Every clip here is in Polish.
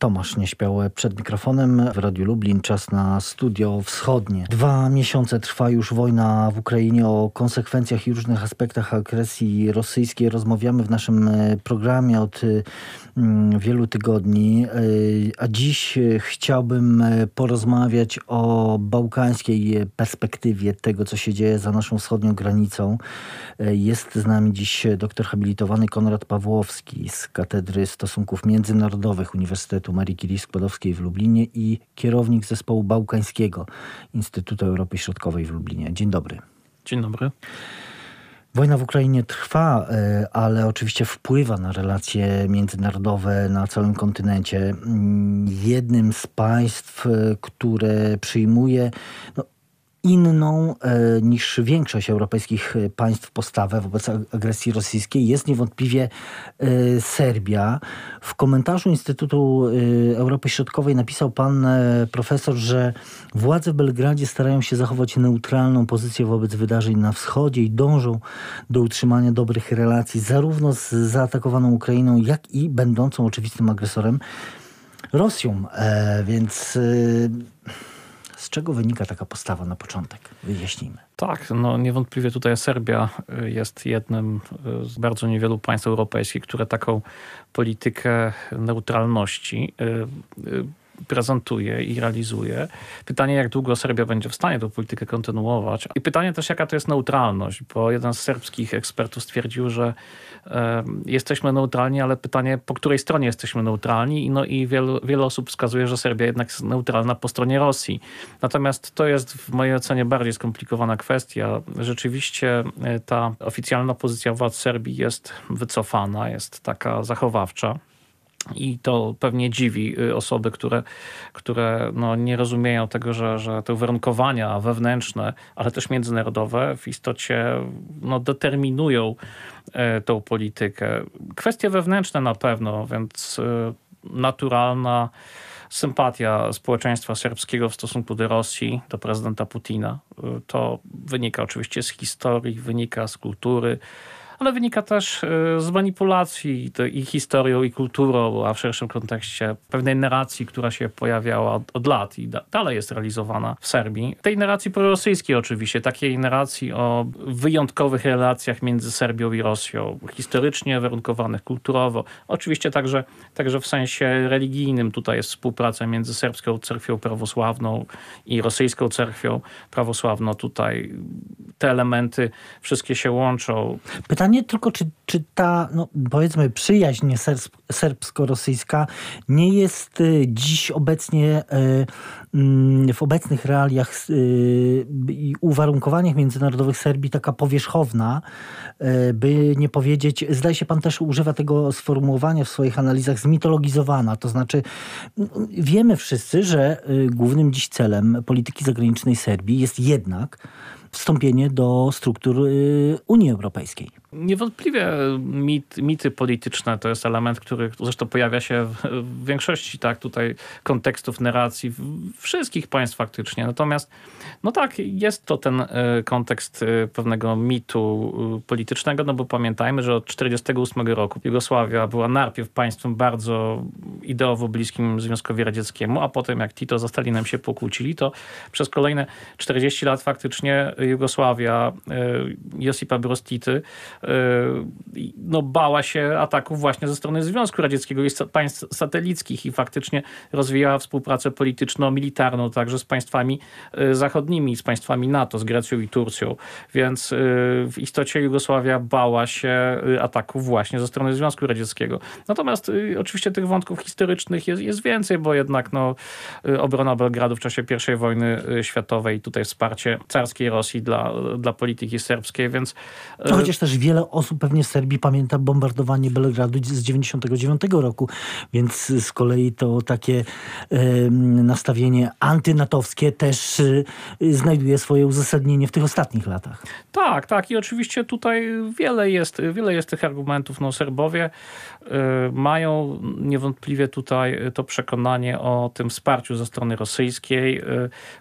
Tomasz nie śpiał przed mikrofonem w Radiu Lublin. Czas na studio wschodnie. Dwa miesiące trwa już wojna w Ukrainie. O konsekwencjach i różnych aspektach agresji rosyjskiej rozmawiamy w naszym e, programie od mm, wielu tygodni. E, a dziś chciałbym e, porozmawiać o bałkańskiej perspektywie tego, co się dzieje za naszą wschodnią granicą. Jest z nami dziś doktor habilitowany Konrad Pawłowski z Katedry Stosunków Międzynarodowych Uniwersytetu Marii Curie Skłodowskiej w Lublinie i kierownik zespołu bałkańskiego Instytutu Europy Środkowej w Lublinie. Dzień dobry. Dzień dobry. Wojna w Ukrainie trwa, e, ale oczywiście wpływa na relacje międzynarodowe na całym kontynencie. Mm, jednym z państw, e, które przyjmuje no, inną e, niż większość europejskich e, państw postawę wobec agresji rosyjskiej jest niewątpliwie e, Serbia. W komentarzu Instytutu Europy Środkowej napisał pan profesor, że władze w Belgradzie starają się zachować neutralną pozycję wobec wydarzeń na wschodzie i dążą do utrzymania dobrych relacji zarówno z zaatakowaną Ukrainą, jak i będącą oczywistym agresorem Rosją. Więc z czego wynika taka postawa na początek? Wyjaśnijmy. Tak, no niewątpliwie tutaj Serbia y, jest jednym y, z bardzo niewielu państw europejskich, które taką politykę neutralności y, prezentuje i realizuje. Pytanie, jak długo Serbia będzie w stanie tę politykę kontynuować. I pytanie też, jaka to jest neutralność, bo jeden z serbskich ekspertów stwierdził, że jesteśmy neutralni, ale pytanie, po której stronie jesteśmy neutralni. No i wielu, wiele osób wskazuje, że Serbia jednak jest neutralna po stronie Rosji. Natomiast to jest w mojej ocenie bardziej skomplikowana kwestia. Rzeczywiście e, ta oficjalna pozycja władz Serbii jest wycofana, jest taka zachowawcza. I to pewnie dziwi y, osoby, które, które no nie rozumieją tego, że, że te uwarunkowania wewnętrzne, ale też międzynarodowe w istocie no, determinują e, tą politykę. Kwestie wewnętrzne na pewno, więc e, naturalna sympatia społeczeństwa serbskiego w stosunku do Rosji, do prezydenta Putina. E, to wynika oczywiście z historii, wynika z kultury ale wynika też e, z manipulacji i historią, i kulturą, a w szerszym kontekście pewnej narracji, która się pojawiała od, od lat i da, dalej jest realizowana w Serbii. Tej narracji prorosyjskiej oczywiście, takiej narracji o wyjątkowych relacjach między Serbią i Rosją, historycznie warunkowanych, kulturowo, oczywiście także, także w sensie religijnym. Tutaj jest współpraca między serbską cerkwią prawosławną i rosyjską cerkwią prawosławną. Tutaj te elementy wszystkie się łączą. Pytanie Pytanie tylko, czy, czy ta, no, powiedzmy, przyjaźń serbsko-rosyjska nie jest y, dziś obecnie y, mm, w obecnych realiach y, i uwarunkowaniach międzynarodowych Serbii taka powierzchowna, by nie powiedzieć, zdaje się pan też używa tego sformułowania w swoich analizach, zmitologizowana. To znaczy, wiemy wszyscy, że głównym dziś celem polityki zagranicznej Serbii jest jednak wstąpienie do struktur Unii Europejskiej. Niewątpliwie mit, mity polityczne to jest element, który zresztą pojawia się w, większości tak tutaj kontekstów narracji wszystkich państw faktycznie. Natomiast no tak, jest to ten e, kontekst e, pewnego mitu e, politycznego, no bo pamiętajmy, że od 1948 roku Jugosławia była najpierw państwem bardzo ideowo bliskim Związkowi Radzieckiemu, a potem jak Tito za Stalinem się pokłócili, to przez kolejne 40 lat faktycznie Jugosławia Josipa Broz Tity no, bała się ataków właśnie ze strony Związku Radzieckiego i państw satelickich i faktycznie rozwijała współpracę polityczno-militarną także z państwami e, zachodnimi, z państwami NATO, z Grecją i Turcją. Więc e, w istocie Jugosławia bała się ataków właśnie ze strony Związku Radzieckiego. Natomiast oczywiście tych wątków historycznych jest, jest więcej, bo jednak no, obrona Belgradu w czasie I wojny światowej, tutaj wsparcie carskiej Rosji dla, dla polityki serbskiej, więc... No, chociaż też wiele osób pewnie w Serbii pamięta bombardowanie Belgradu z 99 roku, więc z kolei to takie y, nastawienie antynatowskie też y, znajduje swoje uzasadnienie w tych ostatnich latach. Tak, tak i oczywiście tutaj wiele jest, wiele jest tych argumentów. No Serbowie y, mają niewątpliwie tutaj to przekonanie o tym wsparciu ze strony rosyjskiej,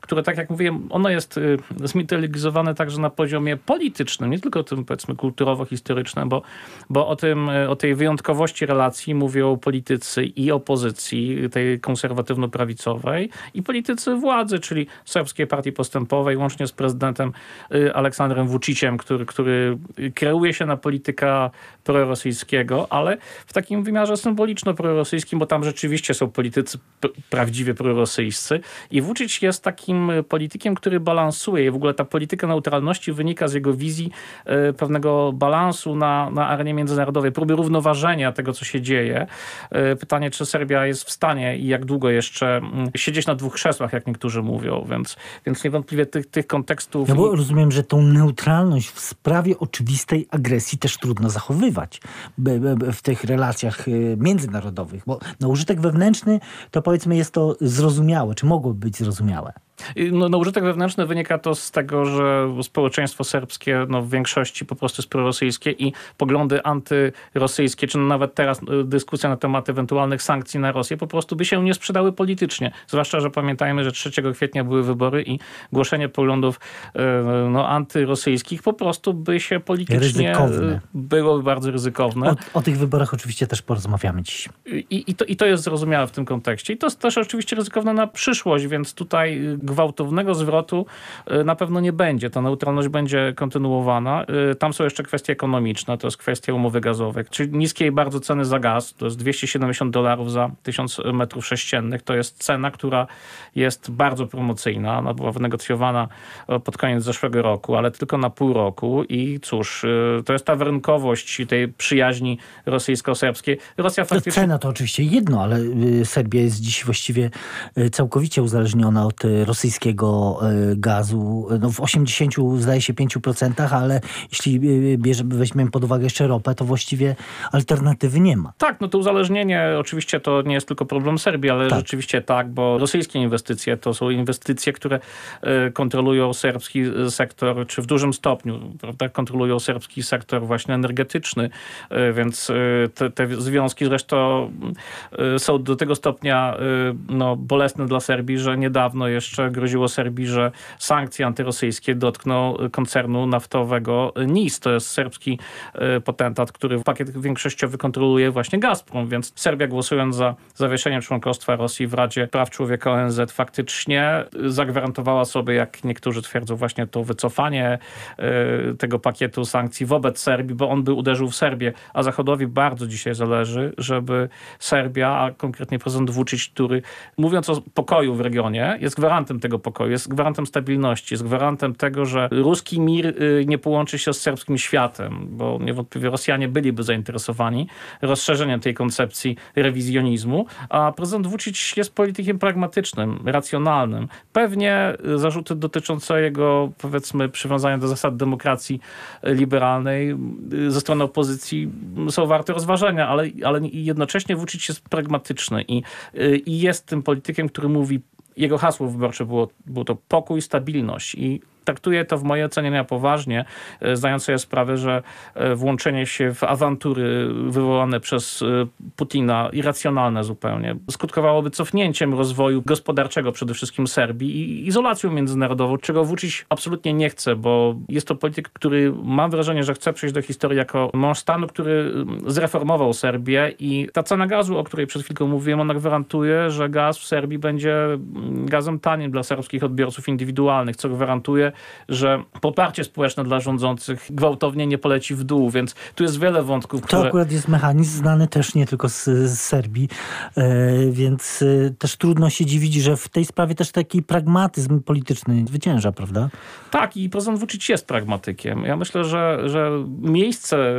które tak jak mówiłem, ono jest zmitologizowane także na poziomie politycznym, nie tylko tym powiedzmy kulturowym, kulturowo-historyczne, bo, bo o, tym, o tej wyjątkowości relacji mówią politycy i opozycji, tej konserwatywno-prawicowej i politycy władzy, czyli Serbskiej Partii Postępowej, łącznie z prezydentem y, Aleksandrem Vuciciem, który, który kreuje się na polityka prorosyjskiego, ale w takim wymiarze symboliczno-prorosyjskim, bo tam rzeczywiście są politycy prawdziwie prorosyjscy. I Vucic jest takim politykiem, który balansuje w ogóle ta polityka neutralności wynika z jego wizji pewnego balansu na, na arenie międzynarodowej, próby równoważenia tego, co się dzieje. Y, pytanie, czy Serbia jest w stanie i jak długo jeszcze mm, siedzieć na dwóch krzesłach, jak niektórzy mówią, więc, więc niewątpliwie tych, tych kontekstów... Ja bo rozumiem, że tą neutralność w sprawie oczywistej agresji też trudno zachowywać w tych relacjach y, międzynarodowych, bo na użytek wewnętrzny to powiedzmy jest to zrozumiałe, czy mogło być zrozumiałe. No, no użytek wewnętrzny wynika to z tego, że społeczeństwo serbskie no, w większości po prostu jest prorosyjskie i poglądy antyrosyjskie, czy nawet teraz y, dyskusja na temat ewentualnych sankcji na Rosję po prostu by się nie sprzedały politycznie. Zwłaszcza, że pamiętajmy, że 3 kwietnia były wybory i głoszenie poglądów y, no, antyrosyjskich po prostu by się politycznie ryzykowne. było bardzo ryzykowne. O, o, tych wyborach oczywiście też porozmawiamy dziś. I, i, to, I to jest zrozumiałe w tym kontekście. I to jest też oczywiście ryzykowne na przyszłość, więc tutaj gwałtownego zwrotu y, na pewno nie będzie. Ta neutralność będzie kontynuowana. Y, tam są jeszcze kwestie ekonomiczne, to jest kwestia umowy gazowej, czyli niskiej bardzo ceny za gaz, to jest 270 dolarów za 1000 metrów sześciennych. To jest cena, która jest bardzo promocyjna. Ona była wynegocjowana e, pod koniec zeszłego roku, ale tylko na pół roku i cóż, y, to jest ta warunkowość tej przyjaźni rosyjsko-serbskiej. Rosja faktycznie... Cena to oczywiście jedno, ale Serbia jest dziś właściwie całkowicie uzależniona od Rosji rosyjskiego e, gazu no w 80 zdaje się 5%, ale jeśli e, bierze, weźmiemy pod uwagę jeszcze ropę, to właściwie alternatywy nie ma. Tak, no to uzależnienie oczywiście to nie jest tylko problem Serbii, ale tak. rzeczywiście tak, bo rosyjskie inwestycje to są inwestycje, które e, kontrolują serbski sektor, czy w dużym stopniu, prawda, kontrolują serbski sektor właśnie energetyczny, więc te, te związki zresztą są do tego stopnia no, bolesne dla Serbii, że niedawno jeszcze groziło Serbii, że sankcje antyrosyjskie dotkną koncernu naftowego NIS. To jest serbski e, potentat, który pakiet większościowy kontroluje właśnie Gazprom, więc Serbia głosując za zawieszeniem członkostwa Rosji w Radzie Praw Człowieka ONZ faktycznie zagwarantowała sobie, jak niektórzy twierdzą, właśnie to wycofanie e, tego pakietu sankcji wobec Serbii, bo on by uderzył w Serbię, a Zachodowi bardzo dzisiaj zależy, żeby Serbia, a konkretnie prezydent Vucic, który mówiąc o pokoju w regionie, jest gwarantem tego pokoju, jest gwarantem stabilności, jest gwarantem tego, że ruski mir y, nie połączy się z serbskim światem, bo niewątpliwie Rosjanie byliby zainteresowani rozszerzeniem tej koncepcji rewizjonizmu, a prezydent Vucic jest politykiem pragmatycznym, racjonalnym. Pewnie zarzuty dotyczące jego, powiedzmy, przywiązania do zasad demokracji liberalnej y, ze strony opozycji są warte rozważenia, ale, ale jednocześnie Vucic jest pragmatyczny i, y, i jest tym politykiem, który mówi jego hasło wyborcze było, było to pokój, stabilność i traktuję to w mojej ocenie na poważnie, e, zdając sobie sprawę, że e, włączenie się w awantury wywołane przez e, Putina, irracjonalne zupełnie, skutkowałoby cofnięciem rozwoju gospodarczego przede wszystkim Serbii i izolacją międzynarodową, czego Vucic absolutnie nie chce, bo jest to polityk, który mam wrażenie, że chce przejść do historii jako mąż stanu, który zreformował Serbię i ta cena gazu, o której przed chwilką mówiłem, ona gwarantuje, że gaz w Serbii będzie gazem tanim dla serbskich odbiorców indywidualnych, co gwarantuje, że poparcie społeczne dla rządzących gwałtownie nie poleci w dół, więc tu jest wiele wątków, które... To akurat jest mechanizm znany też nie tylko z, z Serbii, e, więc e, też trudno się dziwić, że w tej sprawie też taki pragmatyzm polityczny zwycięża, prawda? Tak i prezydent Vucic jest pragmatykiem. Ja myślę, że, że miejsce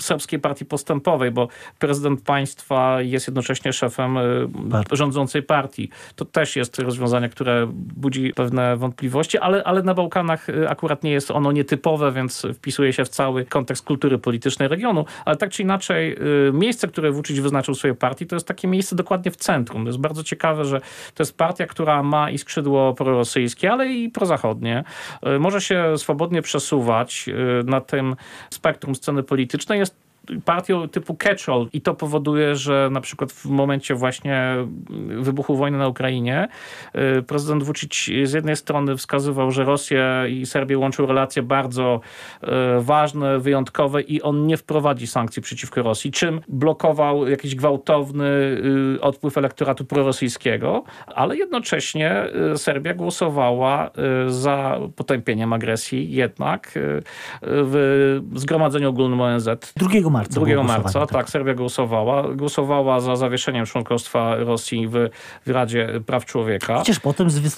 Serbskiej Partii Postępowej, bo prezydent państwa jest jednocześnie szefem e, Partii. rządzącej partii. To też jest rozwiązanie, które budzi pewne wątpliwości, ale, ale na Bałkanach y, akurat nie jest ono nietypowe, więc wpisuje się w cały kontekst kultury politycznej regionu, ale tak czy inaczej y, miejsce, które Vucic wyznaczył swojej partii, to jest takie miejsce dokładnie w centrum. To jest bardzo ciekawe, że to jest partia, która ma i skrzydło prorosyjskie, ale i prozachodnie. Y, może się swobodnie przesuwać na tym spektrum sceny politycznej. Jest partią typu catch-all i to powoduje, że na przykład w momencie właśnie wybuchu wojny na Ukrainie y, prezydent Vucic z jednej strony wskazywał, że Rosję i Serbię łączą relacje bardzo y, ważne, wyjątkowe i on nie wprowadzi sankcji przeciwko Rosji, czym blokował jakiś gwałtowny y, odpływ elektoratu prorosyjskiego, ale jednocześnie Serbia głosowała za potępieniem agresji jednak w Zgromadzeniu Ogólnym ONZ. 2 marca. 2 marca, tak. tak, Serbia głosowała. Głosowała za zawieszeniem członkostwa Rosji w, w Radzie Praw Człowieka. Chociaż potem z,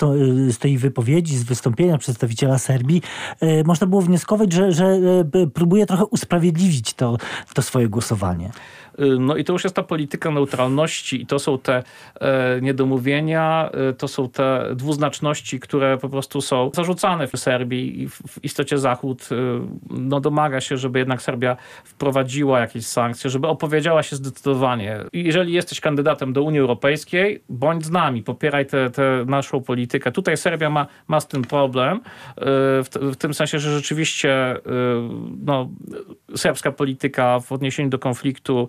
z, tej wypowiedzi, z wystąpienia przedstawiciela Serbii e, można było wnioskować, że, że e, próbuje trochę usprawiedliwić to, to swoje głosowanie. Y, no i to już jest ta polityka neutralności i to są te e, niedomówienia, e, to są te dwuznaczności, które po prostu są zarzucane w Serbii i w, istocie Zachód e, no, domaga się, żeby jednak Serbia wprowadziła jakieś sankcje, żeby opowiedziała się zdecydowanie. Jeżeli jesteś kandydatem do Unii Europejskiej, bądź z nami, popieraj tę naszą politykę. Tutaj Serbia ma, ma z tym problem, w, w tym sensie, że rzeczywiście no, serbska polityka w odniesieniu do konfliktu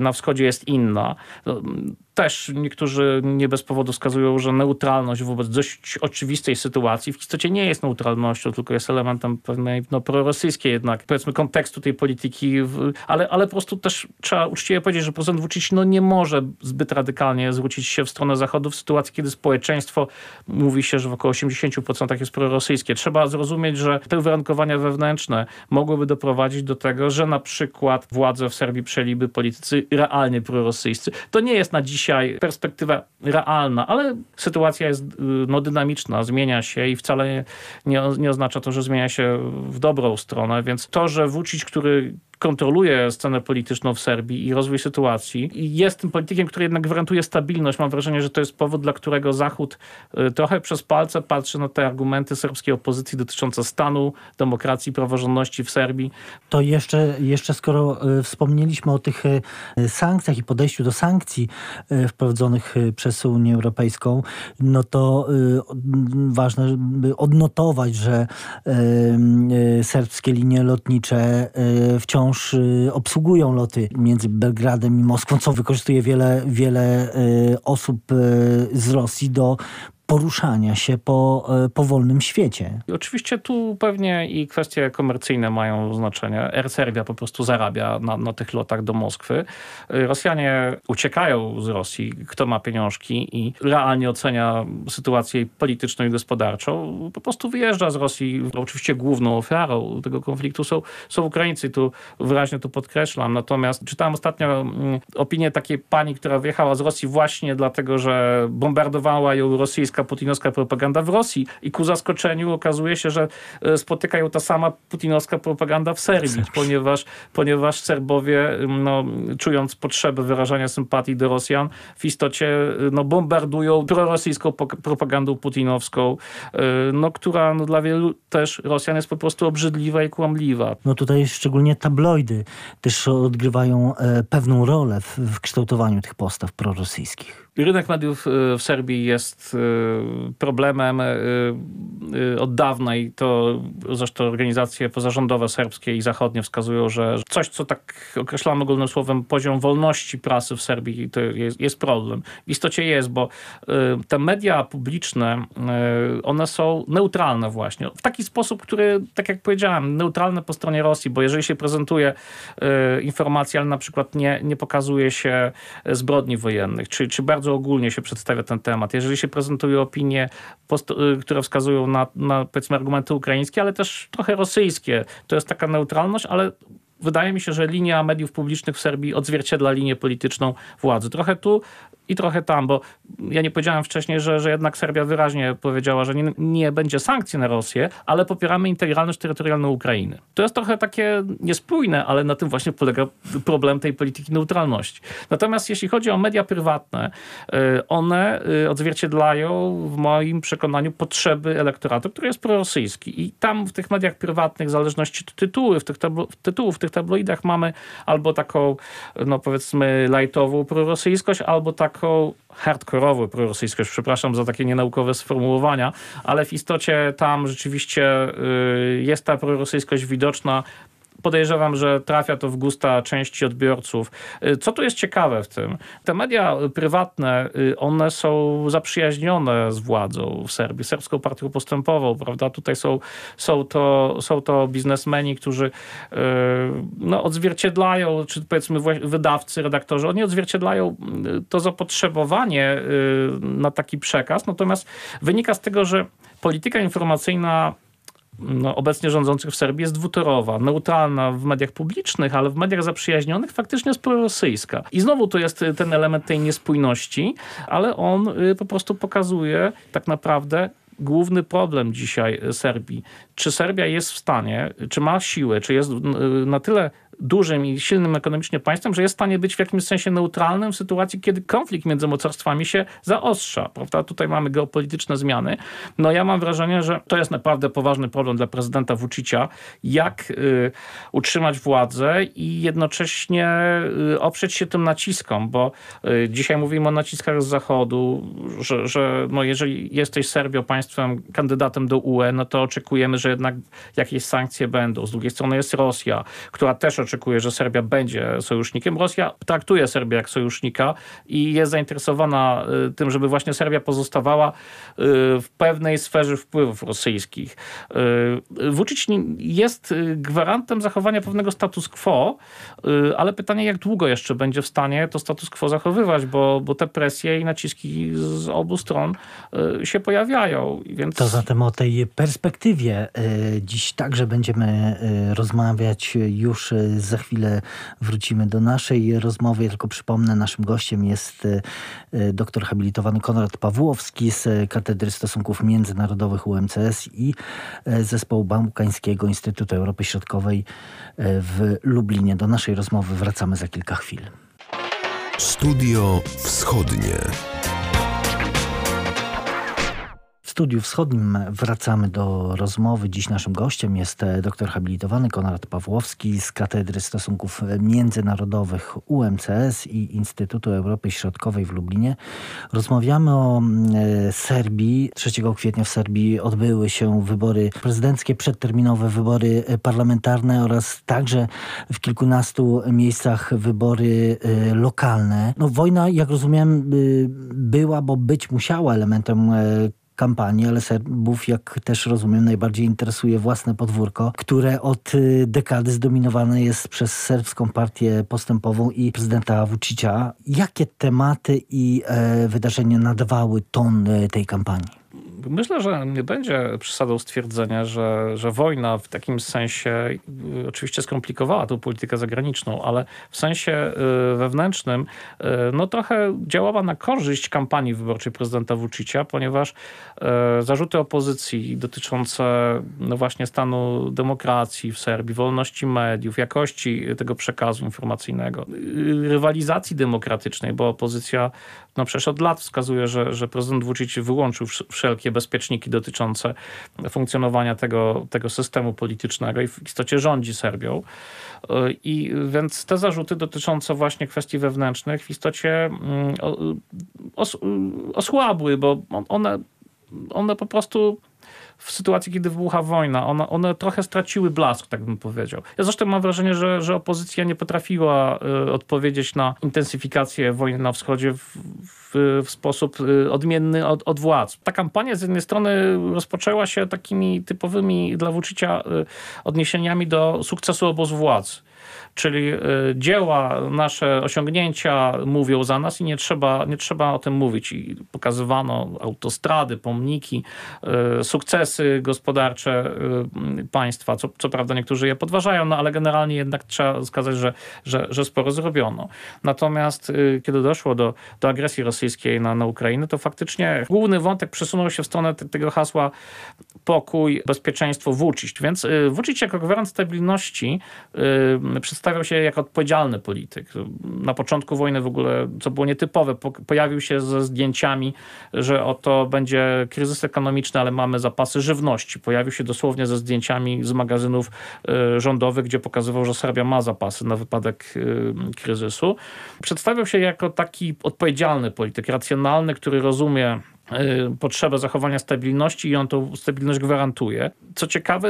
na wschodzie jest inna. No, też niektórzy nie bez powodu wskazują, że neutralność wobec dość oczywistej sytuacji w istocie nie jest neutralnością, tylko jest elementem pewnej no, prorosyjskiej jednak, powiedzmy, kontekstu tej polityki, ale, ale po prostu też trzeba uczciwie powiedzieć, że prezydent Vucic no, nie może zbyt radykalnie zwrócić się w stronę Zachodu w sytuacji, kiedy społeczeństwo mówi się, że w około 80% jest prorosyjskie. Trzeba zrozumieć, że te uwarunkowania wewnętrzne mogłyby doprowadzić do tego, że na przykład władze w Serbii przejęliby politycy realnie prorosyjscy. To nie jest na dzisiaj perspektywa realna, ale sytuacja jest y, no, dynamiczna, zmienia się i wcale nie, nie oznacza to, że zmienia się w dobrą stronę, więc to, że Vucic, który kontroluje scenę polityczną w Serbii i rozwój sytuacji. I jest tym politykiem, który jednak gwarantuje stabilność. Mam wrażenie, że to jest powód, dla którego Zachód y, trochę przez palce patrzy na te argumenty serbskiej opozycji dotyczące stanu, demokracji, praworządności w Serbii. To jeszcze, jeszcze skoro y, wspomnieliśmy o tych sankcjach i podejściu do sankcji wprowadzonych przez Unię Europejską, no to ważne, by odnotować, że serbskie linie lotnicze wciąż y, obsługują loty między Belgradem i Moskwą, co wykorzystuje wiele, wiele y, osób y, z Rosji do poruszania się po, e, po wolnym świecie. Oczywiście tu pewnie i kwestie komercyjne mają znaczenie. Air Serbia po prostu zarabia na, na tych lotach do Moskwy. Rosjanie uciekają z Rosji, kto ma pieniążki i realnie ocenia sytuację polityczną i gospodarczą. Po prostu wyjeżdża z Rosji. Oczywiście główną ofiarą tego konfliktu są, są Ukraińcy. Tu wyraźnie to podkreślam. Natomiast czytałem ostatnio mm, opinię takiej pani, która wyjechała z Rosji właśnie dlatego, że bombardowała ją rosyjska rosyjska, putinowska propaganda w Rosji. I ku zaskoczeniu okazuje się, że e, spotykają ta sama putinowska propaganda w Serbii, ponieważ, ponieważ Serbowie, no, czując potrzebę wyrażania sympatii do Rosjan, w istocie no, bombardują prorosyjską propagandą putinowską, e, no, która no, dla wielu też Rosjan jest po prostu obrzydliwa i kłamliwa. No tutaj szczególnie tabloidy też odgrywają e, pewną rolę w, w kształtowaniu tych postaw prorosyjskich. Rynek mediów y, w Serbii jest y, problemem y, od dawna i to zresztą organizacje pozarządowe serbskie i zachodnie wskazują, że coś, co tak określamy ogólnym słowem poziom wolności prasy w Serbii, to jest, jest problem. W istocie jest, bo te media publiczne, one są neutralne właśnie. W taki sposób, który, tak jak powiedziałem, neutralne po stronie Rosji, bo jeżeli się prezentuje informacje, ale na przykład nie, nie pokazuje się zbrodni wojennych, czy, czy bardzo bardzo ogólnie się przedstawia ten temat. Jeżeli się prezentuje opinie, y, które wskazują na, na powiedzmy argumenty ukraińskie, ale też trochę rosyjskie, to jest taka neutralność, ale wydaje mi się, że linia mediów publicznych w Serbii odzwierciedla linię polityczną władzy. Trochę tu i trochę tam, bo ja nie powiedziałem wcześniej, że, że jednak Serbia wyraźnie powiedziała, że nie, nie będzie sankcji na Rosję, ale popieramy integralność terytorialną Ukrainy. To jest trochę takie niespójne, ale na tym właśnie polega problem tej polityki neutralności. Natomiast jeśli chodzi o media prywatne, y, one y, odzwierciedlają w moim przekonaniu potrzeby elektoratu, który jest prorosyjski. I tam w tych mediach prywatnych, w zależności od tytułów, tych tablo, tytułów w tych tabloidach mamy albo taką, no powiedzmy, lajtową prorosyjskość, albo tak taką hardkorową prorosyjskość, przepraszam za takie nienaukowe sformułowania, ale w istocie tam rzeczywiście y, jest ta prorosyjskość widoczna podejrzewam, że trafia to w gusta części odbiorców. Co tu jest ciekawe w tym? Te media prywatne, one są zaprzyjaźnione z władzą w Serbii, serbską partią postępową, prawda? Tutaj są, są, to, są to biznesmeni, którzy no, odzwierciedlają, czy powiedzmy wydawcy, redaktorzy, oni odzwierciedlają to zapotrzebowanie na taki przekaz, natomiast wynika z tego, że polityka informacyjna no, obecnie rządzących w Serbii jest dwutorowa, neutralna w mediach publicznych, ale w mediach zaprzyjaźnionych faktycznie jest prorosyjska. I znowu to jest ten element tej niespójności, ale on y, po prostu pokazuje tak naprawdę główny problem dzisiaj Serbii. Czy Serbia jest w stanie, czy ma siłę, czy jest y, na tyle dużym i silnym ekonomicznie państwem, że jest w stanie być w jakimś sensie neutralnym w sytuacji, kiedy konflikt między mocarstwami się zaostrza. Prawda? Tutaj mamy geopolityczne zmiany. No ja mam wrażenie, że to jest naprawdę poważny problem dla prezydenta Vucicia, jak y, utrzymać władzę i jednocześnie y, oprzeć się tym naciskom, bo y, dzisiaj mówimy o naciskach z Zachodu, że, że no jeżeli jesteś Serbią, państwem kandydatem do UE, no to oczekujemy, że jednak jakieś sankcje będą. Z drugiej strony jest Rosja, która też oczekuje, że Serbia będzie sojusznikiem. Rosja traktuje Serbię jak sojusznika i jest zainteresowana y, tym, żeby właśnie Serbia pozostawała y, w pewnej sferze wpływów rosyjskich. Y, Vucic jest gwarantem zachowania pewnego status quo, ale pytanie, jak długo jeszcze będzie w stanie to status quo zachowywać, bo, bo te presje i naciski z obu stron się pojawiają. Więc... To zatem o tej perspektywie dziś także będziemy rozmawiać już za chwilę wrócimy do naszej rozmowy. Ja tylko przypomnę, naszym gościem jest e, e, doktor habilitowany Konrad Pawłowski z Katedry Stosunków Międzynarodowych UMCS i e, Zespołu Bałkańskiego Instytutu Europy Środkowej w Lublinie. Do naszej rozmowy wracamy za kilka chwil. Studio Wschodnie studiu wschodnim wracamy do rozmowy. Dziś naszym gościem jest e, doktor habilitowany Konrad Pawłowski z Katedry Stosunków Międzynarodowych UMCS i Instytutu Europy Środkowej w Lublinie. Rozmawiamy o e, Serbii. 3 kwietnia w Serbii odbyły się wybory prezydenckie, przedterminowe wybory e, parlamentarne oraz także w kilkunastu miejscach wybory lokalne. No, wojna, jak rozumiem, była, bo być musiała elementem kampanii, ale Serbów, jak też rozumiem, najbardziej interesuje własne podwórko, które od y, dekady zdominowane jest przez serbską partię postępową i prezydenta Vucicia. Jakie tematy i e, wydarzenia nadawały ton e, tej kampanii? Myślę, że nie będzie przesadą stwierdzenia, że, że wojna w takim sensie y, oczywiście skomplikowała tą politykę zagraniczną, ale w sensie y, wewnętrznym y, no trochę działała na korzyść kampanii wyborczej prezydenta Vucicia, ponieważ zarzuty opozycji dotyczące no właśnie stanu demokracji w Serbii, wolności mediów, jakości tego przekazu informacyjnego, rywalizacji demokratycznej, bo opozycja no przecież od lat wskazuje, że, że prezydent Vucic wyłączył wszelkie bezpieczniki dotyczące funkcjonowania tego, tego systemu politycznego i w istocie rządzi Serbią. I więc te zarzuty dotyczące właśnie kwestii wewnętrznych w istocie mm, os, osłabły, bo one, one po prostu w sytuacji, kiedy wybucha wojna, one, one trochę straciły blask, tak bym powiedział. Ja zresztą mam wrażenie, że, że opozycja nie potrafiła y, odpowiedzieć na intensyfikację wojny na wschodzie w, w, w sposób y, odmienny od, od, władz. Ta kampania z jednej strony rozpoczęła się takimi typowymi dla Vucicia y, odniesieniami do sukcesu obozu władz czyli y, dzieła, nasze osiągnięcia mówią za nas i nie trzeba, nie trzeba o tym mówić. I pokazywano autostrady, pomniki, y, sukcesy gospodarcze y, państwa, co, co prawda niektórzy je podważają, no ale generalnie jednak trzeba wskazać, że, że, że sporo zrobiono. Natomiast kiedy doszło do, do agresji rosyjskiej na, na Ukrainę, to faktycznie główny wątek przesunął się w stronę tego hasła pokój, bezpieczeństwo, Vucic. Więc Vucic jako gwarant stabilności przedstawia przedstawiał się jako odpowiedzialny polityk. Na początku wojny w ogóle, co było nietypowe, pojawił się ze zdjęciami, że oto będzie kryzys ekonomiczny, ale mamy zapasy żywności. Pojawił się dosłownie ze zdjęciami z magazynów y, rządowych, gdzie pokazywał, że Serbia ma zapasy na wypadek y, kryzysu. Przedstawiał się jako taki odpowiedzialny polityk, racjonalny, który rozumie potrzebę zachowania stabilności i on tą stabilność gwarantuje. Co ciekawe,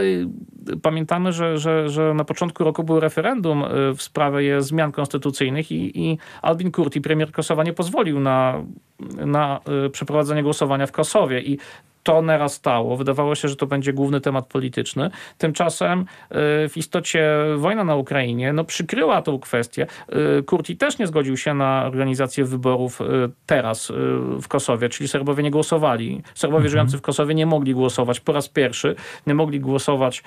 pamiętamy, że, że, że na początku roku był referendum w sprawie zmian konstytucyjnych i, i Albin Kurti, premier Kosowa, nie pozwolił na, na przeprowadzenie głosowania w Kosowie i to narastało. Wydawało się, że to będzie główny temat polityczny. Tymczasem y, w istocie wojna na Ukrainie no, przykryła tą kwestię. Y, Kurti też nie zgodził się na organizację wyborów y, teraz w Kosowie, czyli Serbowie nie głosowali. Serbowie mhm. żyjący w Kosowie nie mogli głosować po raz pierwszy. Nie mogli głosować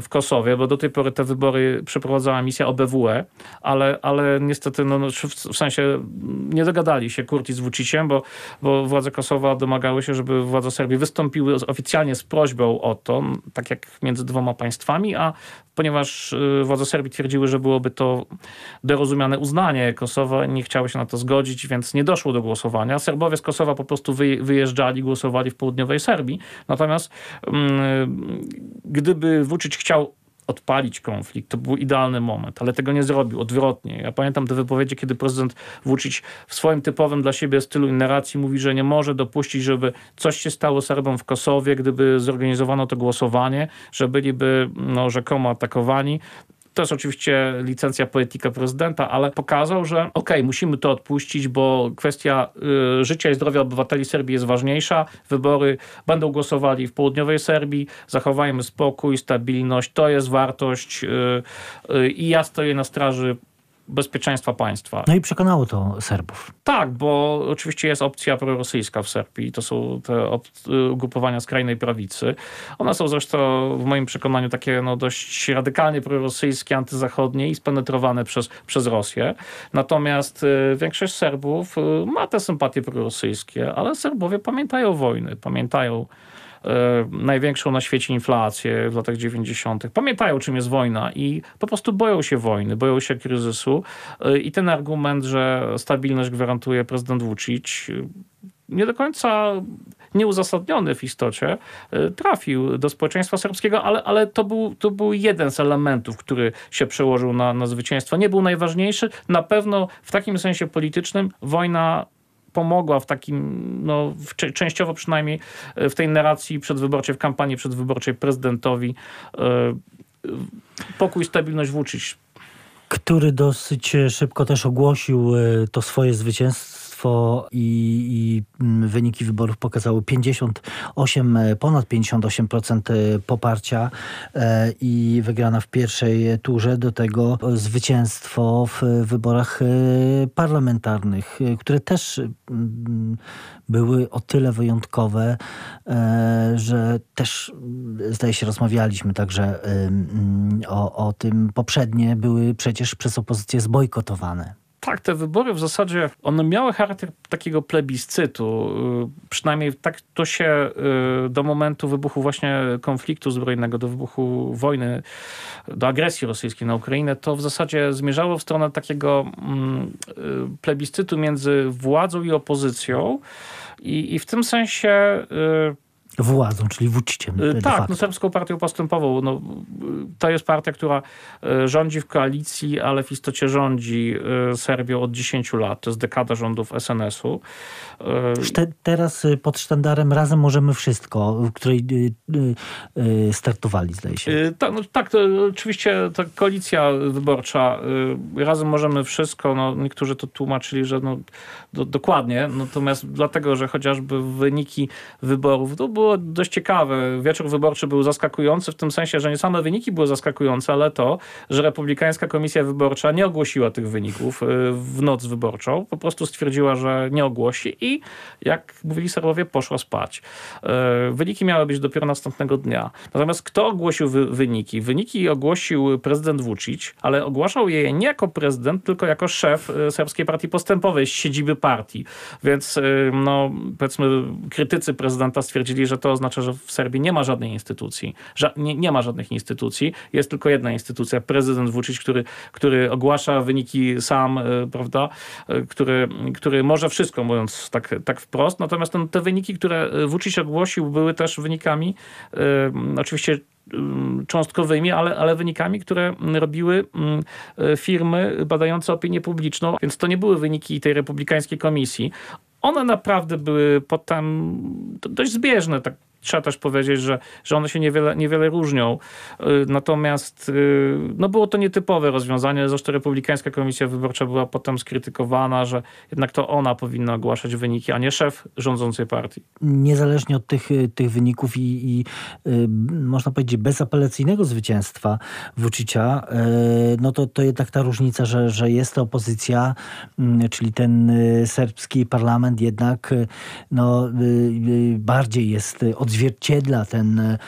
w Kosowie, bo do tej pory te wybory przeprowadzała misja OBWE, ale, ale niestety no, no w sensie nie dogadali się Kurti z Vuciciem, bo, bo władze Kosowa domagały się, żeby władze Serbii wystąpiły oficjalnie z prośbą o to, tak jak między dwoma państwami, a ponieważ y, władze Serbii twierdziły, że byłoby to dorozumiane uznanie Kosowa, nie chciały się na to zgodzić, więc nie doszło do głosowania. Serbowie z Kosowa po prostu wyjeżdżali, głosowali w południowej Serbii. Natomiast mm, gdyby Vucic chciał odpalić konflikt. To był idealny moment, ale tego nie zrobił. Odwrotnie. Ja pamiętam te wypowiedzi, kiedy prezydent Vucic w swoim typowym dla siebie stylu narracji mówi, że nie może dopuścić, żeby coś się stało Serbom w Kosowie, gdyby zorganizowano to głosowanie, że byliby no, rzekomo atakowani. To jest oczywiście licencja poetyka prezydenta, ale pokazał, że okej, okay, musimy to odpuścić, bo kwestia y, życia i zdrowia obywateli Serbii jest ważniejsza. Wybory będą głosowali w południowej Serbii. Zachowajmy spokój, stabilność. To jest wartość y, y, i ja stoję na straży bezpieczeństwa państwa. No i przekonało to Serbów. Tak, bo oczywiście jest opcja prorosyjska w Serbii. To są te ugrupowania skrajnej prawicy. One są zresztą w moim przekonaniu takie no, dość radykalnie prorosyjskie, antyzachodnie i spenetrowane przez, przez Rosję. Natomiast y, większość Serbów y, ma te sympatie prorosyjskie, ale Serbowie pamiętają wojny, pamiętają największą na świecie inflację w latach 90. Pamiętają, czym jest wojna i po prostu boją się wojny, boją się kryzysu. E, I ten argument, że stabilność gwarantuje prezydent Vucic, nie do końca nieuzasadniony w istocie, e, trafił do społeczeństwa serbskiego, ale, ale to, był, to był jeden z elementów, który się przełożył na, na zwycięstwo. Nie był najważniejszy. Na pewno w takim sensie politycznym wojna pomogła w takim, no, w, częściowo przynajmniej e, w tej narracji przedwyborczej, w kampanii przedwyborczej prezydentowi e, pokój, stabilność Vucic który dosyć szybko też ogłosił e, to swoje zwycięstwo i, i mm, wyniki wyborów pokazały 58, e, ponad 58% e, poparcia e, i wygrana w pierwszej turze, do tego zwycięstwo w wyborach parlamentarnych, które też były o tyle wyjątkowe, że też zdaje się rozmawialiśmy także o, o tym poprzednie były przecież przez opozycję zbojkotowane. Tak, te wybory w zasadzie, one miały charakter takiego plebiscytu. Y, przynajmniej tak to się y, do momentu wybuchu właśnie konfliktu zbrojnego, do wybuchu wojny, do agresji rosyjskiej na Ukrainę, to w zasadzie zmierzało w stronę takiego mm, y, plebiscytu między władzą i opozycją. I, i w tym sensie władzą, czyli wódźciem. Y, tak, no, Serbską Partią Postępową. No, to jest partia, która y, rządzi w koalicji, ale w istocie rządzi y, Serbią od 10 lat. To jest dekada rządów SNS-u. Te, teraz pod sztandarem Razem Możemy Wszystko, w której startowali, zdaje się. Tak, no, tak to oczywiście ta koalicja wyborcza Razem Możemy Wszystko, no, niektórzy to tłumaczyli, że no, do, dokładnie, natomiast dlatego, że chociażby wyniki wyborów to było było dość ciekawe. Wieczór wyborczy był zaskakujący w tym sensie, że nie same wyniki były zaskakujące, ale to, że Republikańska Komisja Wyborcza nie ogłosiła tych wyników y, w noc wyborczą. Po prostu stwierdziła, że nie ogłosi i jak mówili Serbowie, poszła spać. Y, wyniki miały być dopiero następnego dnia. Natomiast kto ogłosił wy wyniki? Wyniki ogłosił prezydent Vucic, ale ogłaszał je nie jako prezydent, tylko jako szef y, Serbskiej Partii Postępowej z siedziby partii. Więc no, powiedzmy krytycy prezydenta stwierdzili, że to oznacza, że w Serbii nie ma żadnej instytucji. Ża nie, nie, ma żadnych instytucji. Jest tylko jedna instytucja, prezydent Vucic, który, który ogłasza wyniki sam, y, prawda, y, który, który może wszystko, mówiąc tak, tak wprost. Natomiast ten, te wyniki, które Vucic ogłosił, były też wynikami oczywiście cząstkowymi, ale, ale wynikami, które robiły firmy badające opinię publiczną, więc to nie były wyniki tej republikańskiej komisji. One naprawdę były potem dość zbieżne, tak trzeba też powiedzieć, że, że one się niewiele, niewiele różnią. Y, natomiast y, no było to nietypowe rozwiązanie. Zresztą Republikańska Komisja Wyborcza była potem skrytykowana, że jednak to ona powinna ogłaszać wyniki, a nie szef rządzącej partii. Niezależnie od tych, y, tych wyników i, i można powiedzieć bezapelacyjnego zwycięstwa Vucicia, no to, to jednak ta różnica, że, że jest to opozycja, mm, czyli ten serbski parlament jednak no, bardziej jest odzwierciedlony odzwierciedla ten e,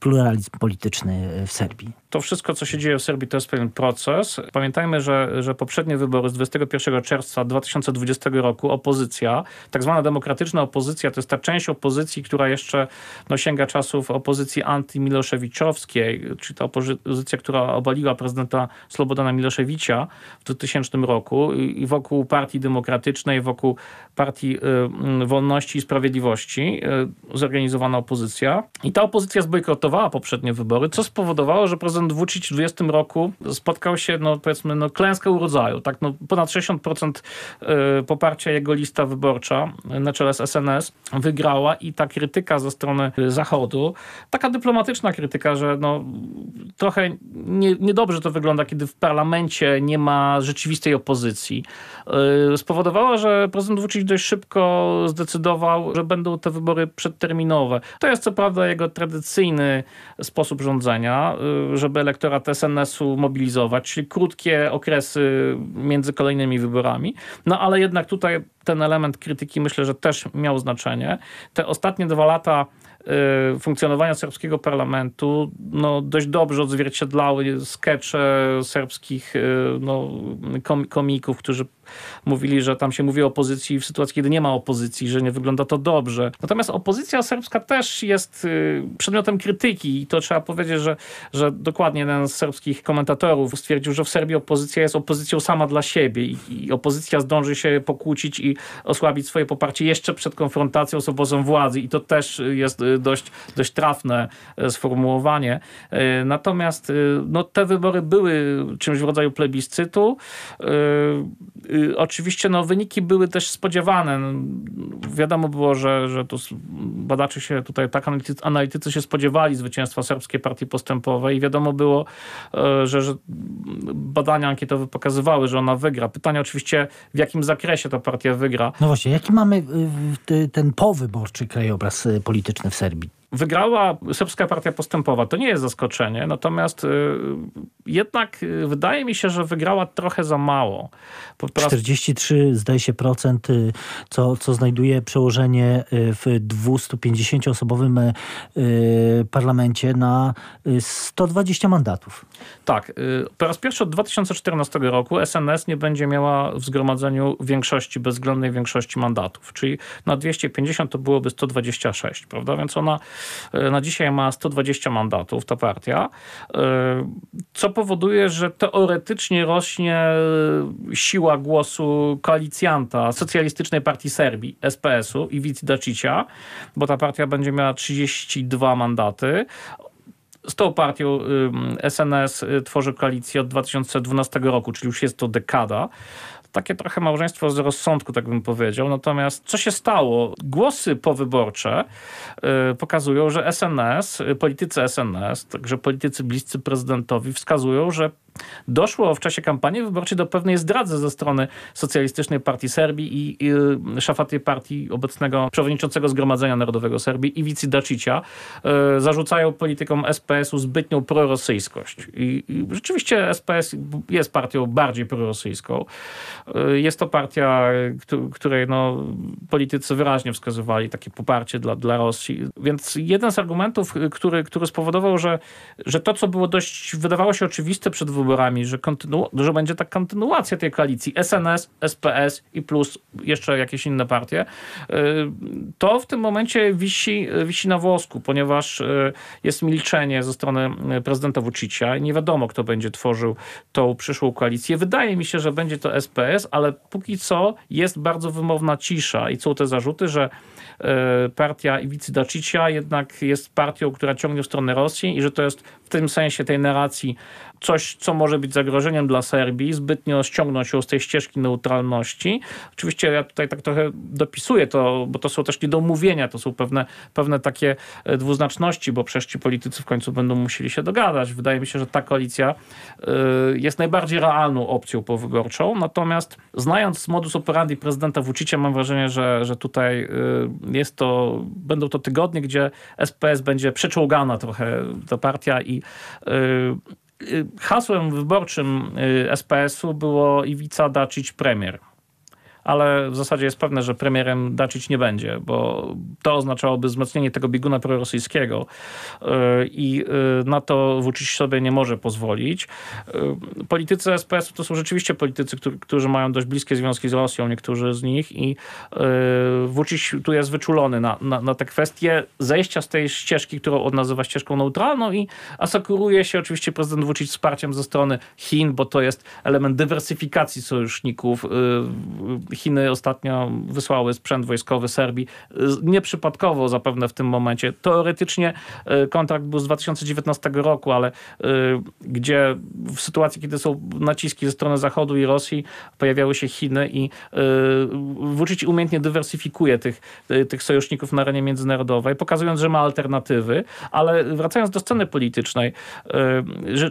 pluralizm polityczny w Serbii to wszystko, co się dzieje w Serbii, to jest pewien proces. Pamiętajmy, że, że poprzednie wybory z 21 czerwca 2020 roku opozycja, tak zwana demokratyczna opozycja, to jest ta część opozycji, która jeszcze no, sięga czasów opozycji antymiloszewiczowskiej, czyli ta opozycja, która obaliła prezydenta Slobodana Miloszewicza w 2000 roku i wokół Partii Demokratycznej, wokół Partii y, Wolności i Sprawiedliwości y, zorganizowana opozycja. I ta opozycja zbojkotowała poprzednie wybory, co spowodowało, że prezydent prezydent Vucic w 20 roku spotkał się, no powiedzmy, no, klęskę urodzaju. Tak? No, ponad 60% e, poparcia jego lista wyborcza na czele z SNS wygrała i ta krytyka ze strony Zachodu, taka dyplomatyczna krytyka, że no, trochę nie, niedobrze to wygląda, kiedy w parlamencie nie ma rzeczywistej opozycji. E, spowodowała, że prezydent Vucic dość szybko zdecydował, że będą te wybory przedterminowe. To jest co prawda jego tradycyjny sposób rządzenia, że żeby elektorat SNS-u mobilizować, czyli krótkie okresy między kolejnymi wyborami. No ale jednak tutaj ten element krytyki myślę, że też miał znaczenie. Te ostatnie dwa lata y, funkcjonowania serbskiego parlamentu no, dość dobrze odzwierciedlały skecze serbskich y, no, komików, którzy mówili, że tam się mówi o opozycji w sytuacji, kiedy nie ma opozycji, że nie wygląda to dobrze. Natomiast opozycja serbska też jest y, przedmiotem krytyki i to trzeba powiedzieć, że, że dokładnie jeden z serbskich komentatorów stwierdził, że w Serbii opozycja jest opozycją sama dla siebie i, i opozycja zdąży się pokłócić i osłabić swoje poparcie jeszcze przed konfrontacją z obozem władzy i to też jest y, dość, dość trafne y, sformułowanie. Natomiast no, te wybory były czymś w rodzaju plebiscytu oczywiście no, wyniki były też spodziewane. Wiadomo było, że, że to badacze się tutaj, tak analitycy, analitycy się spodziewali zwycięstwa Serbskiej Partii Postępowej i wiadomo było, e, że, że badania ankietowe pokazywały, że ona wygra. Pytanie oczywiście, w jakim zakresie ta partia wygra. No właśnie, jaki mamy y, ten powyborczy krajobraz y, polityczny w Serbii? Wygrała Serbska Partia Postępowa. To nie jest zaskoczenie, natomiast y, jednak y, wydaje mi się, że wygrała trochę za mało. Po 43 zdaje się procent, y, co, co znajduje przełożenie w 250-osobowym parlamencie na 120 mandatów. Tak. Po raz pierwszy od 2014 roku SNS nie będzie miała w zgromadzeniu większości, bezwzględnej większości mandatów. Czyli na 250 to byłoby 126, prawda? Więc ona E, na dzisiaj ma 120 mandatów, ta partia, e, co powoduje, że teoretycznie rośnie siła głosu koalicjanta Socjalistycznej Partii Serbii, SPS-u i Dacicia, bo ta partia będzie miała 32 mandaty. Z tą partią SNS tworzy koalicję od 2012 roku, czyli już jest to dekada takie trochę małżeństwo z rozsądku, tak bym powiedział. Natomiast co się stało? Głosy powyborcze y, pokazują, że SNS, y, politycy SNS, także politycy bliscy prezydentowi wskazują, że doszło w czasie kampanii wyborczej do pewnej zdradzy ze strony Socjalistycznej Partii Serbii i, i szefa tej partii, obecnego przewodniczącego Zgromadzenia Narodowego Serbii, Iwici Dacicia, y, zarzucają politykom SPS-u zbytnią prorosyjskość. I, I, rzeczywiście SPS jest partią bardziej prorosyjską. Y, jest to partia, której no, politycy wyraźnie wskazywali takie poparcie dla, dla Rosji. Więc jeden z argumentów, który, który spowodował, że, że to, co było dość, wydawało się oczywiste przed wyborami, że, kontynu, że będzie ta kontynuacja tej koalicji SNS, SPS i plus jeszcze jakieś inne partie, y, to w tym momencie wisi, wisi na włosku, ponieważ y, jest milczenie ze strony prezydenta Vucicia i nie wiadomo, kto będzie tworzył tą przyszłą koalicję. Wydaje mi się, że będzie to SPS, ale póki co jest bardzo wymowna cisza. I są te zarzuty, że e, partia Iwicy Dacicia jednak jest partią, która ciągnie w stronę Rosji i że to jest w tym sensie tej narracji coś, co może być zagrożeniem dla Serbii, zbytnio ściągnąć ją z tej ścieżki neutralności. Oczywiście ja tutaj tak trochę dopisuję to, bo to są też niedomówienia, to są pewne, pewne takie e, dwuznaczności, bo przecież ci politycy w końcu będą musieli się dogadać. Wydaje mi się, że ta koalicja e, jest najbardziej realną opcją powyborczą, natomiast znając modus operandi prezydenta Vucicia, mam wrażenie, że, że tutaj e, jest to, będą to tygodnie, gdzie SPS będzie przeczołgana trochę ta partia i hasłem wyborczym SPS-u było Iwica Dacic premier ale w zasadzie jest pewne, że premierem Dacic nie będzie, bo to oznaczałoby wzmocnienie tego bieguna prorosyjskiego y, i y, na to Vucic sobie nie może pozwolić. Y, politycy SPS to są rzeczywiście politycy, którzy mają dość bliskie związki z Rosją, niektórzy z nich i Vucic tu jest wyczulony na, na, na te kwestie zejścia z tej ścieżki, którą on nazywa ścieżką neutralną i asekuruje się oczywiście prezydent Vucic wsparciem ze strony Chin, bo to jest element dywersyfikacji sojuszników Chiny ostatnio wysłały sprzęt wojskowy Serbii. Nieprzypadkowo zapewne w tym momencie. Teoretycznie e, kontrakt był z 2019 roku, ale e, gdzie w sytuacji, kiedy są naciski ze strony Zachodu i Rosji, pojawiały się Chiny i e, Vucic umiejętnie dywersyfikuje tych, tych sojuszników na arenie międzynarodowej, pokazując, że ma alternatywy, ale wracając do sceny politycznej,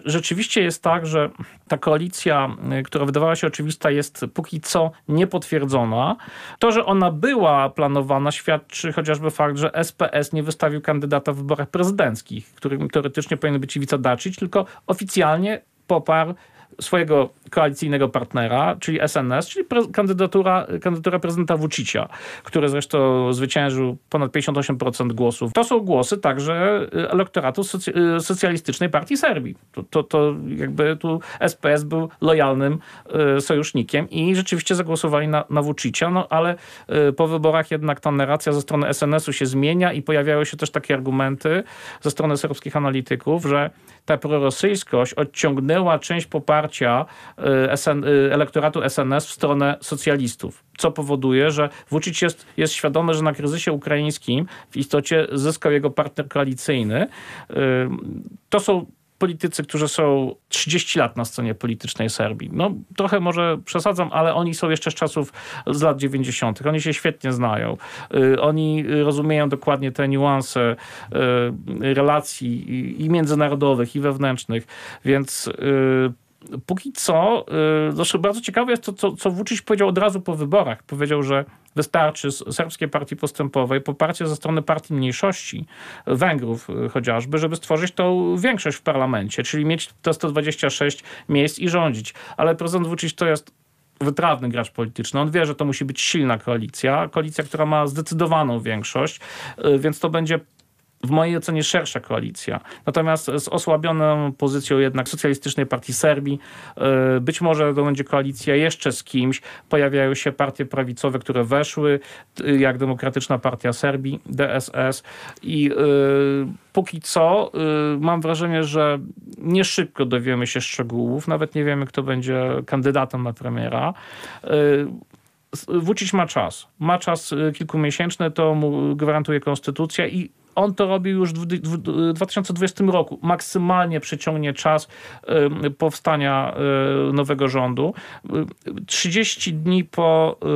rzeczywiście jest tak, że ta koalicja, która wydawała się oczywista, jest póki co niepotwierdzona potwierdzona. To, że ona była planowana, świadczy chociażby fakt, że SPS nie wystawił kandydata w wyborach prezydenckich, którym teoretycznie powinien być Iwica Dacic, tylko oficjalnie poparł swojego koalicyjnego partnera, czyli SNS, czyli kandydatura, kandydatura prezydenta Vucicia, który zresztą zwyciężył ponad 58% głosów. To są głosy także elektoratu soc socjalistycznej partii Serbii. To, to, to, jakby tu SPS był lojalnym y, sojusznikiem i rzeczywiście zagłosowali na, na Vucicia, no ale y, po wyborach jednak ta narracja ze strony SNS-u się zmienia i pojawiają się też takie argumenty ze strony serbskich analityków, że ta prorosyjskość odciągnęła część poparcia y, SN, y, elektoratu SNS w stronę socjalistów, co powoduje, że Vucic jest, jest świadomy, że na kryzysie ukraińskim w istocie zyskał jego partner koalicyjny. Y, to są politycy, którzy są 30 lat na scenie politycznej Serbii. No trochę może przesadzam, ale oni są jeszcze z czasów z lat 90. Oni się świetnie znają. Y, oni rozumieją dokładnie te niuanse y, relacji i międzynarodowych, i wewnętrznych, więc y, póki co, zresztą bardzo ciekawe jest to, co, co Vucic powiedział od razu po wyborach. Powiedział, że wystarczy serbskiej partii postępowej poparcie ze strony partii mniejszości, Węgrów y, chociażby, żeby stworzyć tą większość w parlamencie, czyli mieć te 126 miejsc i rządzić. Ale prezydent Vucic to jest wytrawny gracz polityczny. On wie, że to musi być silna koalicja, koalicja, która ma zdecydowaną większość, y, więc to będzie w mojej ocenie szersza koalicja. Natomiast z osłabioną pozycją jednak Socjalistycznej Partii Serbii, e, być może to będzie koalicja jeszcze z kimś. Pojawiają się partie prawicowe, które weszły, jak Demokratyczna Partia Serbii, DSS i e, póki co e, mam wrażenie, że nie szybko dowiemy się szczegółów, nawet nie wiemy, kto będzie kandydatem na premiera. Wucić ma czas. Ma czas kilkumiesięczny, to mu gwarantuje konstytucja i on to robił już w 2020 roku. Maksymalnie przeciągnie czas powstania e, nowego rządu. 30 dni po e,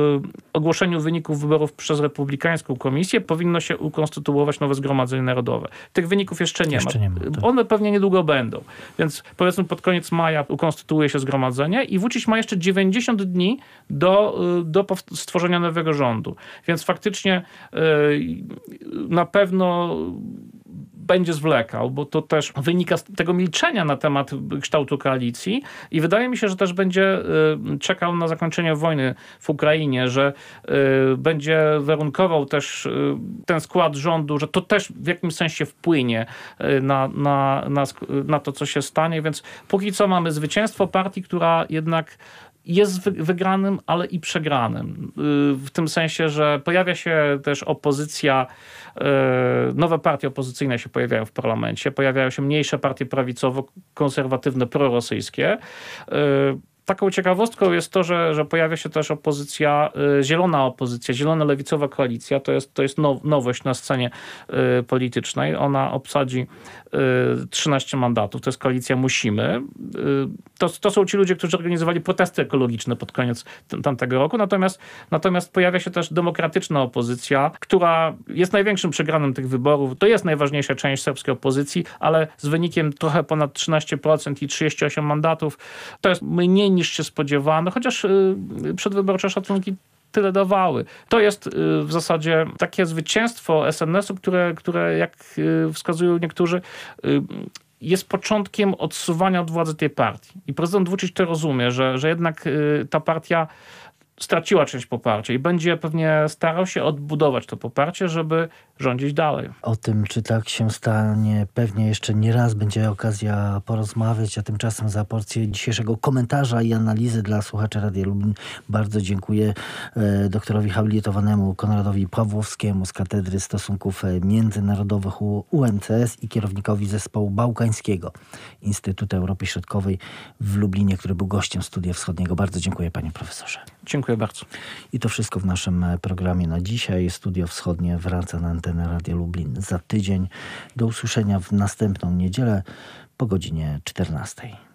ogłoszeniu wyników wyborów przez Republikańską Komisję powinno się ukonstytuować nowe Zgromadzenie Narodowe. Tych wyników jeszcze nie jeszcze ma. Nie ma tak. One pewnie niedługo będą. Więc powiedzmy pod koniec maja ukonstytuuje się Zgromadzenie i Vucic ma jeszcze 90 dni do, e, do stworzenia nowego rządu. Więc faktycznie na pewno będzie zwlekał, bo to też wynika z tego milczenia na temat kształtu koalicji i wydaje mi się, że też będzie y, czekał na zakończenie wojny w Ukrainie, że y, będzie warunkował też y, ten skład rządu, że to też w jakimś sensie wpłynie na, na, na, na to, co się stanie, więc póki co mamy zwycięstwo partii, która jednak jest wygranym, ale i przegranym. W tym sensie, że pojawia się też opozycja E, nowe partie opozycyjne się pojawiają w parlamencie, pojawiają się mniejsze partie prawicowo-konserwatywne, prorosyjskie. Taką ciekawostką jest to, że, że pojawia się też opozycja, y, zielona opozycja, zielona-lewicowa koalicja. To jest, to jest now, nowość na scenie y, politycznej. Ona obsadzi 13 mandatów. To jest koalicja Musimy. To, to są ci ludzie, którzy organizowali protesty ekologiczne pod koniec tamtego roku. Natomiast, natomiast pojawia się też demokratyczna opozycja, która jest największym przegranym tych wyborów. To jest najważniejsza część serbskiej opozycji, ale z wynikiem trochę ponad 13% i 38 mandatów. To jest mniej niż się spodziewano, chociaż y, przedwyborcze szacunki tyle dawały. To jest y, w zasadzie takie zwycięstwo SNS-u, które, które jak y, wskazują niektórzy, jest początkiem odsuwania od władzy tej partii. I prezydent Vucic to rozumie, że, że jednak ta partia straciła część poparcia i będzie pewnie starał się odbudować to poparcie, żeby rządzić dalej. O tym, czy tak się stanie, pewnie jeszcze nie raz będzie okazja porozmawiać, a tymczasem za porcję dzisiejszego komentarza i analizy dla słuchaczy Radia Lublin bardzo dziękuję e, doktorowi habilitowanemu Konradowi Pawłowskiemu z Katedry Stosunków Międzynarodowych UMCS i kierownikowi zespołu bałkańskiego Instytutu Europy Środkowej w Lublinie, który był gościem Studia Wschodniego. Bardzo dziękuję panie profesorze. Dziękuję bardzo. I to wszystko w naszym programie na dzisiaj. Studio Wschodnie wraca na antenę Radia Lublin za tydzień. Do usłyszenia w następną niedzielę po godzinie 14.